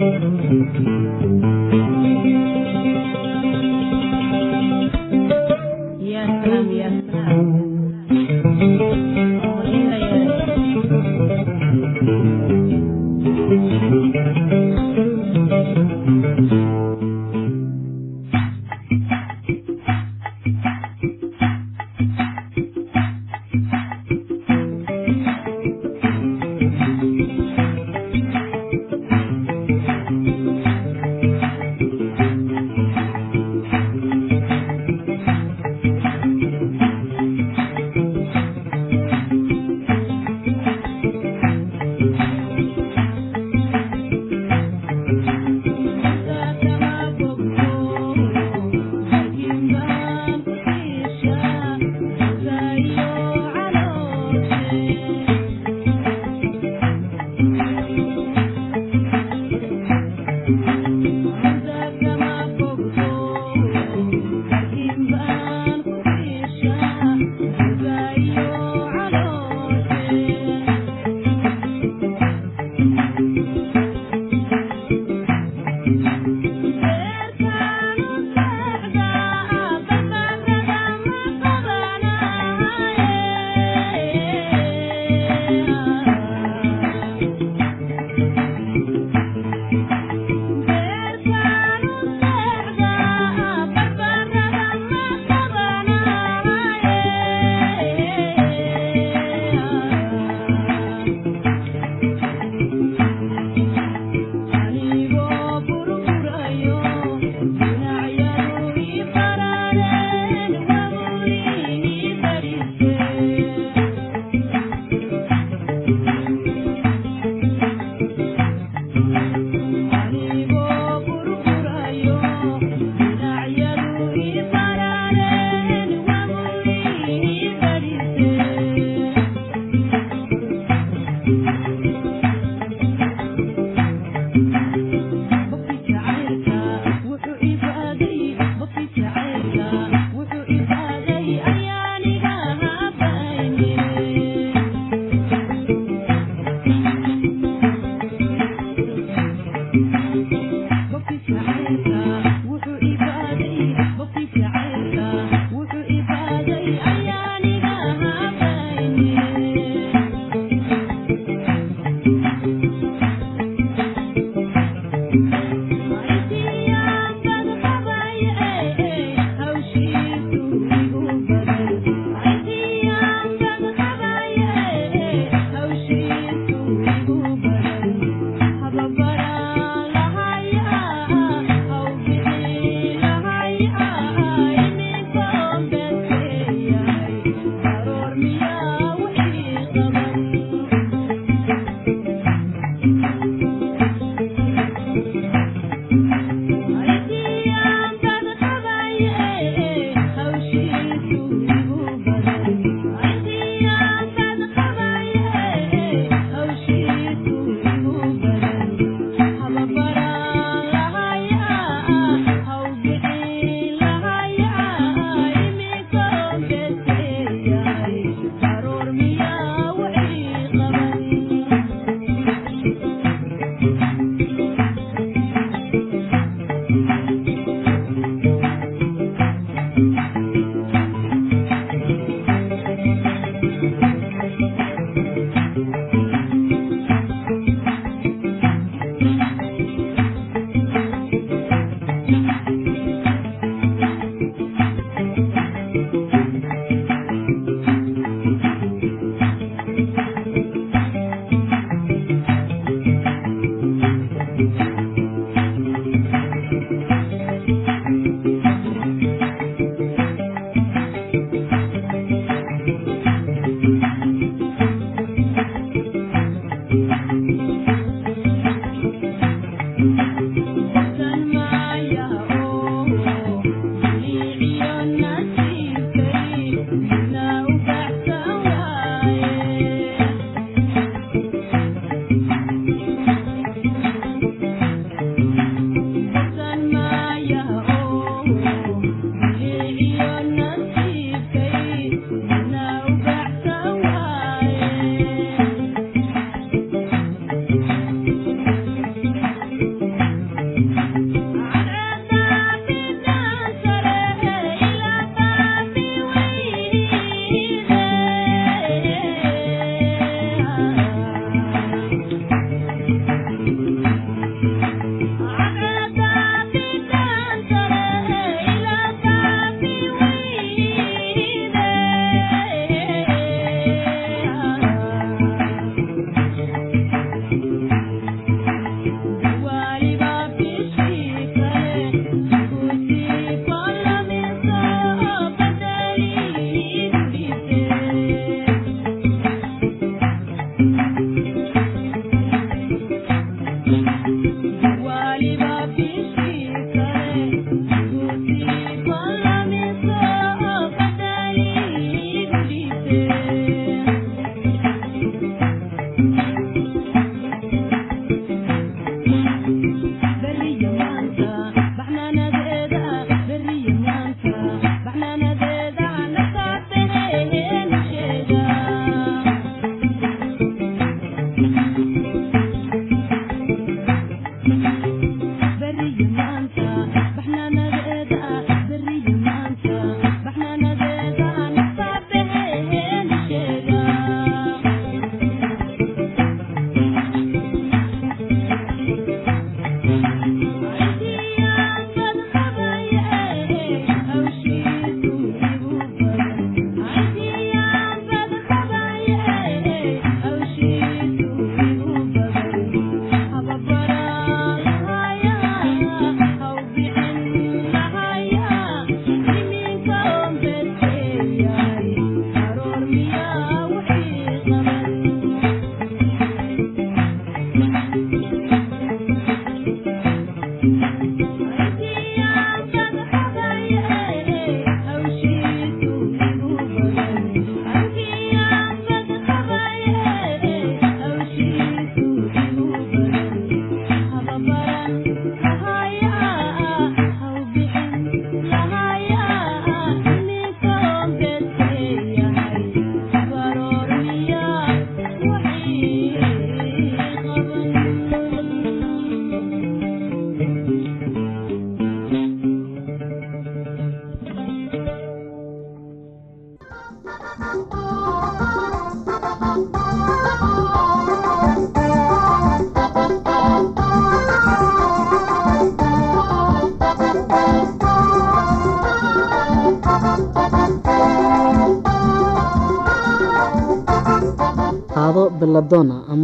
Ya salam, ya salam.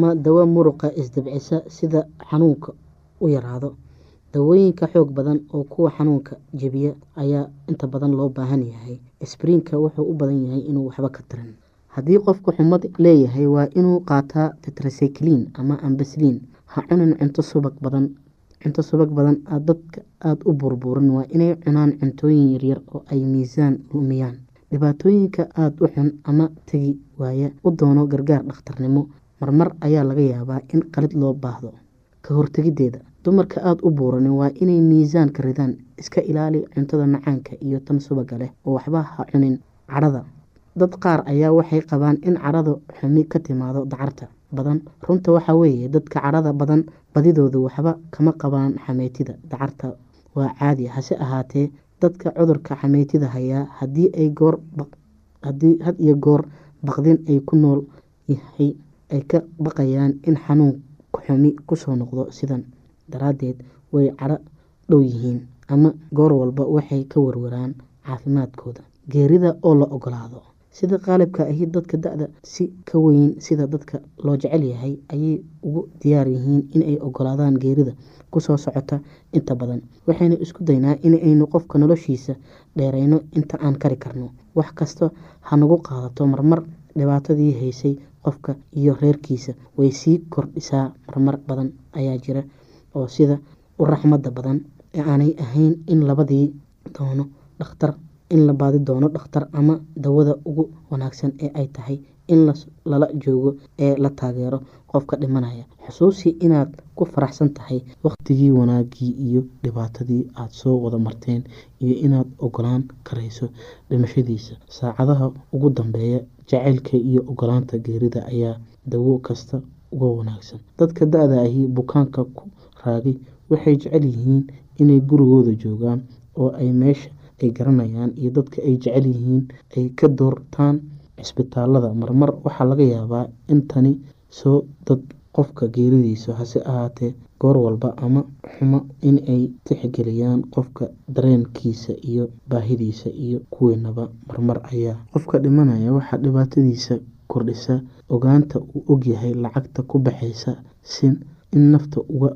Ama dawo muruqa isdabcisa sida xanuunka u yaraado. Dawooyinka xoog badan oo kuwa xanuunka jebiya ayaa inta badan loo baahan yahay. Sbriinka wuxuu u badan yahay inuu waxba ka tarin. Haddii qofku xumad leeyahay waa inuu qaataa tetracyclin ama ambasliin ha cunin cunto subag badan cunto subag badan dadka aada u burburin. Waa inay cunaan cuntooyin yaryar oo ay miisaan lumiyaan. Dhibaatooyinka aada u xun ama tegi waaya u doono gargaar dhakhtarnimo marmar ayaa laga yaabaa in qalid loo baahdo. Ka hortegideeda dumarka aada u buuranin waa inay miisaanka ridaan iska ilaali cuntada macaanka iyo tan subaga leh oo waxba ha cunin cadhada dad qaar ayaa waxay qabaan in cadhada xumi ka timaado dacarta badan. Runta waxaa weeye dadka cadhada badan badidoodu waxba kama qabaan xameytida dacarta. Waa caadi hase ahaatee dadka cudurka xameytida hayaa haddii ay goor had iyo goor baqdin ay ku nool yahay ay ka baqayaan in xanuun xumi ku soo noqdo sidan daraadeed way cadho dhow yihiin ama goor walba waxay ka warwaraan caafimaadkooda. Geerida oo la ogolaado sida qaalibka ahi dadka da-da si ka weyn sida dadka loo jecel yahay ayay ugu diyaar yihiin inay ogolaadaan geerida ku soo socota inta badan. Waxaynu isku daynaa inaynu qofka noloshiisa dheereyno inta aan kari karno. Wax kasta hanagu qaadato marmar dhibaatadii haysay qofka iyo reerkiisa way sii kordhisaa marmar badan ayaa jira oo sida u raxmada badan ee aanay ahayn in labadii doono dhakhtar in la baadi doono dhakhtar ama dawada ugu wanaagsan ee ay tahay in lala joogo ee la taageero qofka dhimanaya. Xusuusi inaad ku faraxsan tahay waqtigii wanaagii iyo dhibaatadii aada soo wada marteen iyo inaad ogolaan karayso dhimashadiisa. Saacadaha ugu dambeeya jacaylka iyo ogolaanta geerida ayaa dawo kasta uga wanaagsan. Dadka da-da ahi bukaanka ku raagay waxay jecel yihiin inay gurigooda joogaan oo ay meesha ay garanayaan iyo dadka ay jecel yihiin ay ka doortaan cisbitaalada marmar waxaa laga yaabaa in tani soo dad qofka geeridiisa hase ahaatee goor walba ama xumo in ay tixgeliyaan qofka dareenkiisa iyo baahidiisa iyo kuweenaba marmar ayaa qofka dhimanaya. Waxaa dhibaatadiisa kordhisa ogaanta uu ogyahay lacagta ku baxaysa in nafta uga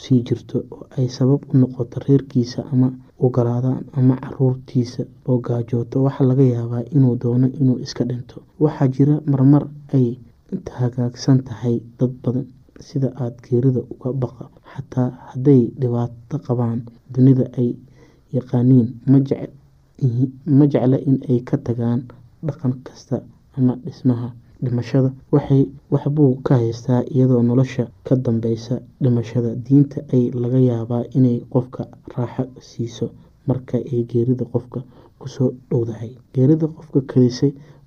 sii jirto oo ay sabab u noqoto reerkiisa ama ogolaadaan ama caruurtiisa oo gaajooto. Waxaa laga yaabaa inuu doono inuu iska dhinto. Waxaa jira marmar ay hagaagsan tahay dad badan sida aada geerida uga baqa. Xataa hadday dhibaato qabaan dunida ay yaqaaniin ma jecla in ay ka tagaan dhaqan kasta ama dhismaha dhimashada. Waxbuu ka haystaa iyadoo nolosha ka dambeysa dhimashada. Diinta ay laga yaabaa inay qofka raaxo siiso marka ay geerida qofka ku soo dhowdahay. Geerida qofka kadisay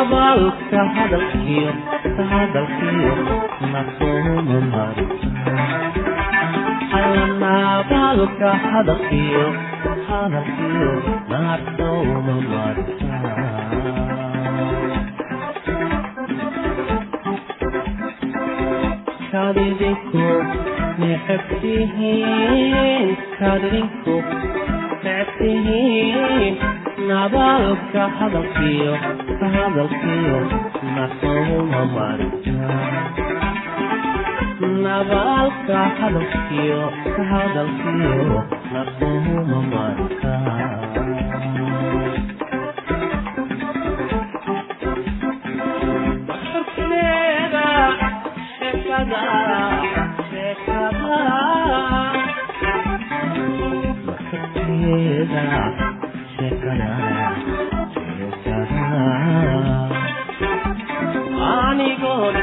abaalka hadalkiyo hadalkiyo nasoma mariso halan abaalka hadalkiyo hadalkiyo nasoma marisa kadidinku necebtihiin kadidinku necebtihiin nabaalka hadalkiyo maanta hadalkiyo nabaalka hadalkiyo ka hadalkiyo naquhuma marka Thank you anigoon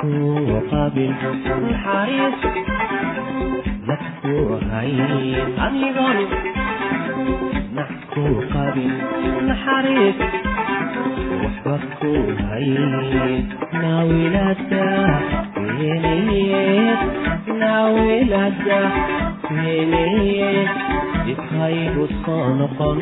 ku qabin naxariis dadku hay anigoon nax ku qabin naxariis waxba ku hay naawilada weenayeed naawilada weenayeed dibhaygu soo noqon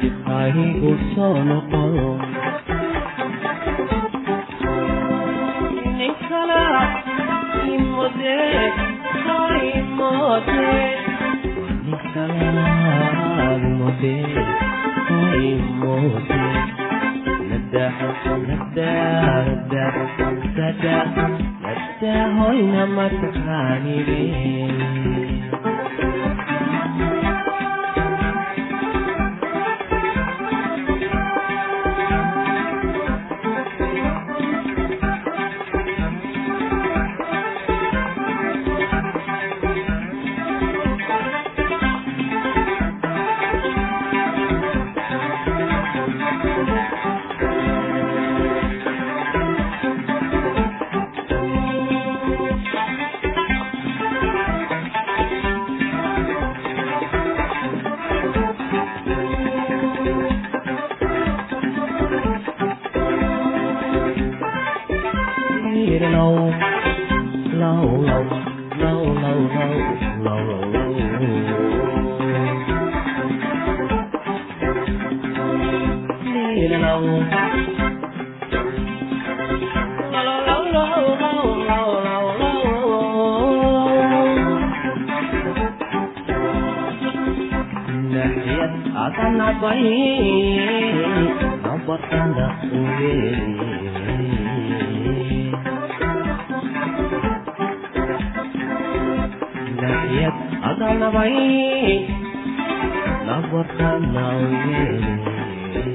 dibhaygu soo noqon ninkala imode imode ninkala imode hoyna mataqaanidin adanabai nabartanawe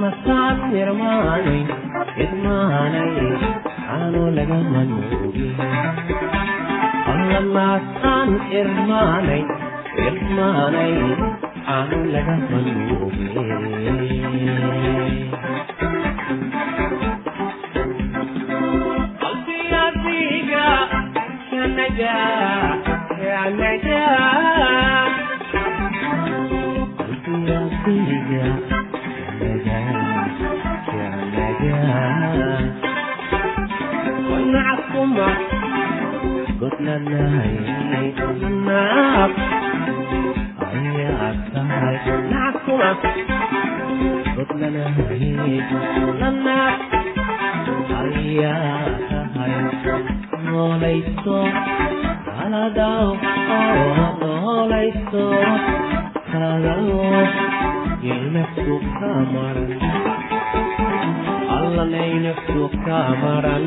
masaad nirmaanay idmaanay aanoo laga manuugi allamaasaan irmaanay irmaanay aanoo laga manuugi Yeah. Maasaan irmaanay irmaanay aanu lagama nuugin qalbigadiga kanaga kanaga qalbigadiga kanaga kanaga wanackuma godlanahay naab ayaa tahay nackuma godlanahay nanaab ayaa tahay noolayso kaladaw noolayso kaladaw ilnaftu kamaran allanaynafu kamaran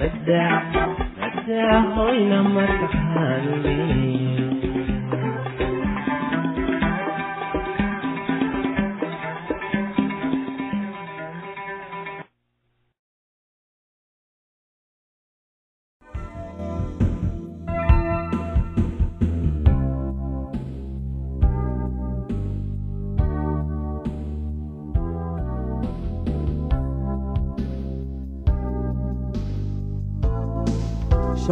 madah madah madah hoyna mataxaanle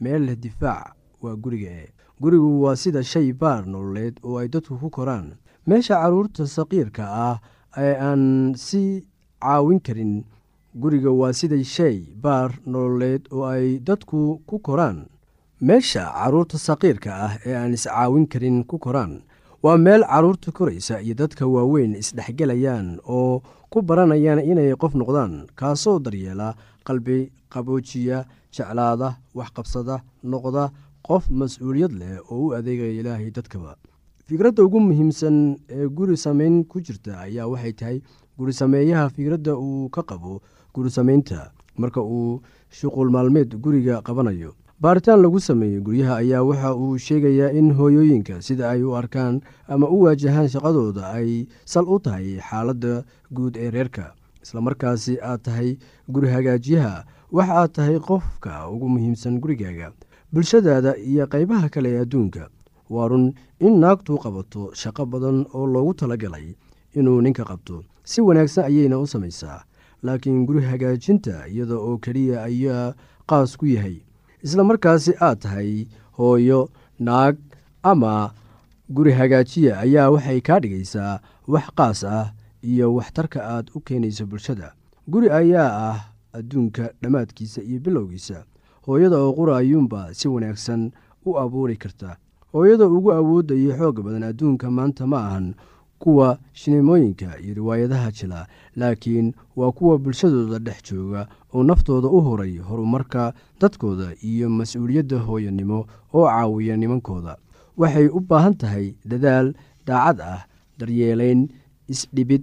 meel leh difaac waa guriga gurigu waa sida shay baar nololeed oo ay dadku ku koraan. Meesha carruurta saqiirka ah ee aan si caawin karin guriga waa sida shay baar nololeed oo ay dadku ku koraan. Meesha carruurta saqiirka ah ee aan iscaawin karin ku koraan waa meel carruurta koraysa iyo dadka waaweyn isdhexgelayaan oo ku baranayaan inay qof noqdaan kaasoo daryeela qalbi qaboojiya jeclaada waxqabsada noqda qof mas'uuliyad leh oo u adeegaya ilaahay dadkaba. Fikradda ugu muhiimsan ee guri sameyn ku jirta ayaa waxay tahay guri sameeyaha fikradda uu ka qabo guri sameynta marka uu shuqul maalmeed guriga qabanayo. Baaritaan lagu sameeyey guryaha ayaa waxa uu sheegayaa in hooyooyinka sida ay u arkaan ama u waajahaan shaqadooda ay sal u tahay xaaladda guud ee reerka. Islamarkaasi aad tahay guri hagaajiyaha waxa aad tahay qofka ugu muhiimsan gurigaaga bulshadaada iyo qaybaha kale ee adduunka. Waa run in naagtu qabato shaqo badan oo loogu talagalay inuu ninka qabto. Si wanaagsan ayayna u samaysaa laakiin guri hagaajinta iyada oo keliya ayaa qaas ku yahay. Isla markaasi aad tahay hooyo naag ama guri hagaajiya ayaa waxay kaa dhigaysaa wax qaas ah iyo waxtarka aad u keenayso bulshada. Guri ayaa ah adduunka dhammaadkiisa iyo bilowgiisa hooyada oo qura ayuunba si wanaagsan u abuuri karta. Hooyada ugu awoodda iyo xoogga badan adduunka maanta ma ahan kuwa shineemooyinka iyo riwaayadaha jila laakiin waa kuwa bulshadooda dhex jooga oo naftooda u horay horumarka dadkooda iyo mas'uuliyadda hooyanimo oo caawiya nimankooda. Waxay u baahan tahay dadaal daacad ah daryeelayn isdhibid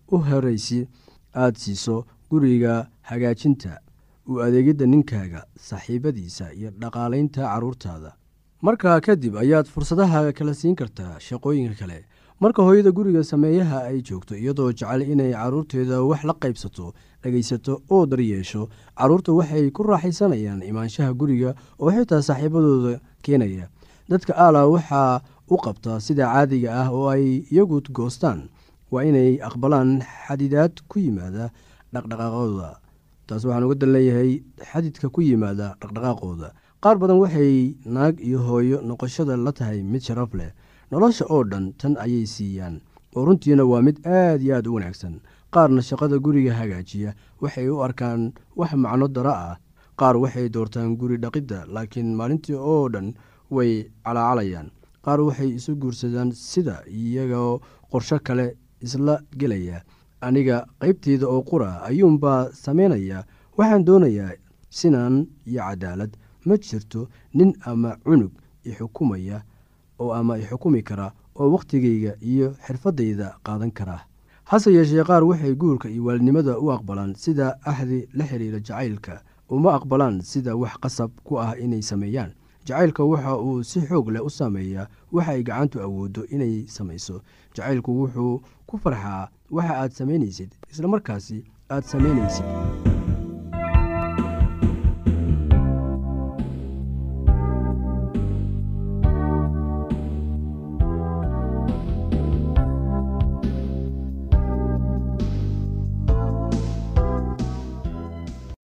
u horaysi aad siiso guriga hagaajinta u adeegidda ninkaaga saaxiibadiisa iyo dhaqaalaynta carruurtaada markaa kadib ayaad fursadaha kala siin kartaa shaqooyinka kale. Marka hooyada guriga sameeyaha ay joogto iyadoo jecel inay carruurteeda wax la qaybsato dhegaysato oo daryeesho carruurta waxay ku raaxaysanayaan imaanshaha guriga oo xitaa saaxiibadooda keenaya. Dadka aala waxaa u qabtaa sida caadiga ah oo ay iyagu goostaan waa inay aqbalaan xadidaad ku yimaada dhaqdhaqaaqooda. Taas waxaan uga dan leeyahay xadidka ku yimaada dhaqdhaqaaqooda. Qaar badan waxay naag iyo hooyo noqoshada la tahay mid sharaf leh. Nolosha oo dhan tan ayay siiyaan. Oo runtiina waa mid aad iyo aad u wanaagsan. Qaarna shaqada guriga hagaajiya waxay u arkaan wax macno dara ah. Qaar waxay doortaan guri dhaqidda laakiin maalintii oo dhan way calaacalayaan. Qaar waxay isu guursadaan sida iyagoo qorsho kale isla gelaya. Aniga qaybteyda oo qura ayuunbaa samaynaya waxaan doonayaa sinaan iyo cadaalad. Ma jirto nin ama cunug ixukumaya oo ama ixukumi kara oo wakhtigayga iyo xirfaddayda qaadan kara. Hase yeeshee qaar waxay guurka iyo waalidnimada u aqbalaan sida axdi la xiriira jacaylka uma aqbalaan sida wax qasab ku ah inay sameeyaan jacaylka waxa uu si xoog leh u saameeyaa waxa ay gacantu awooddo inay samayso. Jacaylku wuxuu ku farxaa waxa aad samaynaysid islamarkaasi aad samaynaysid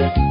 sida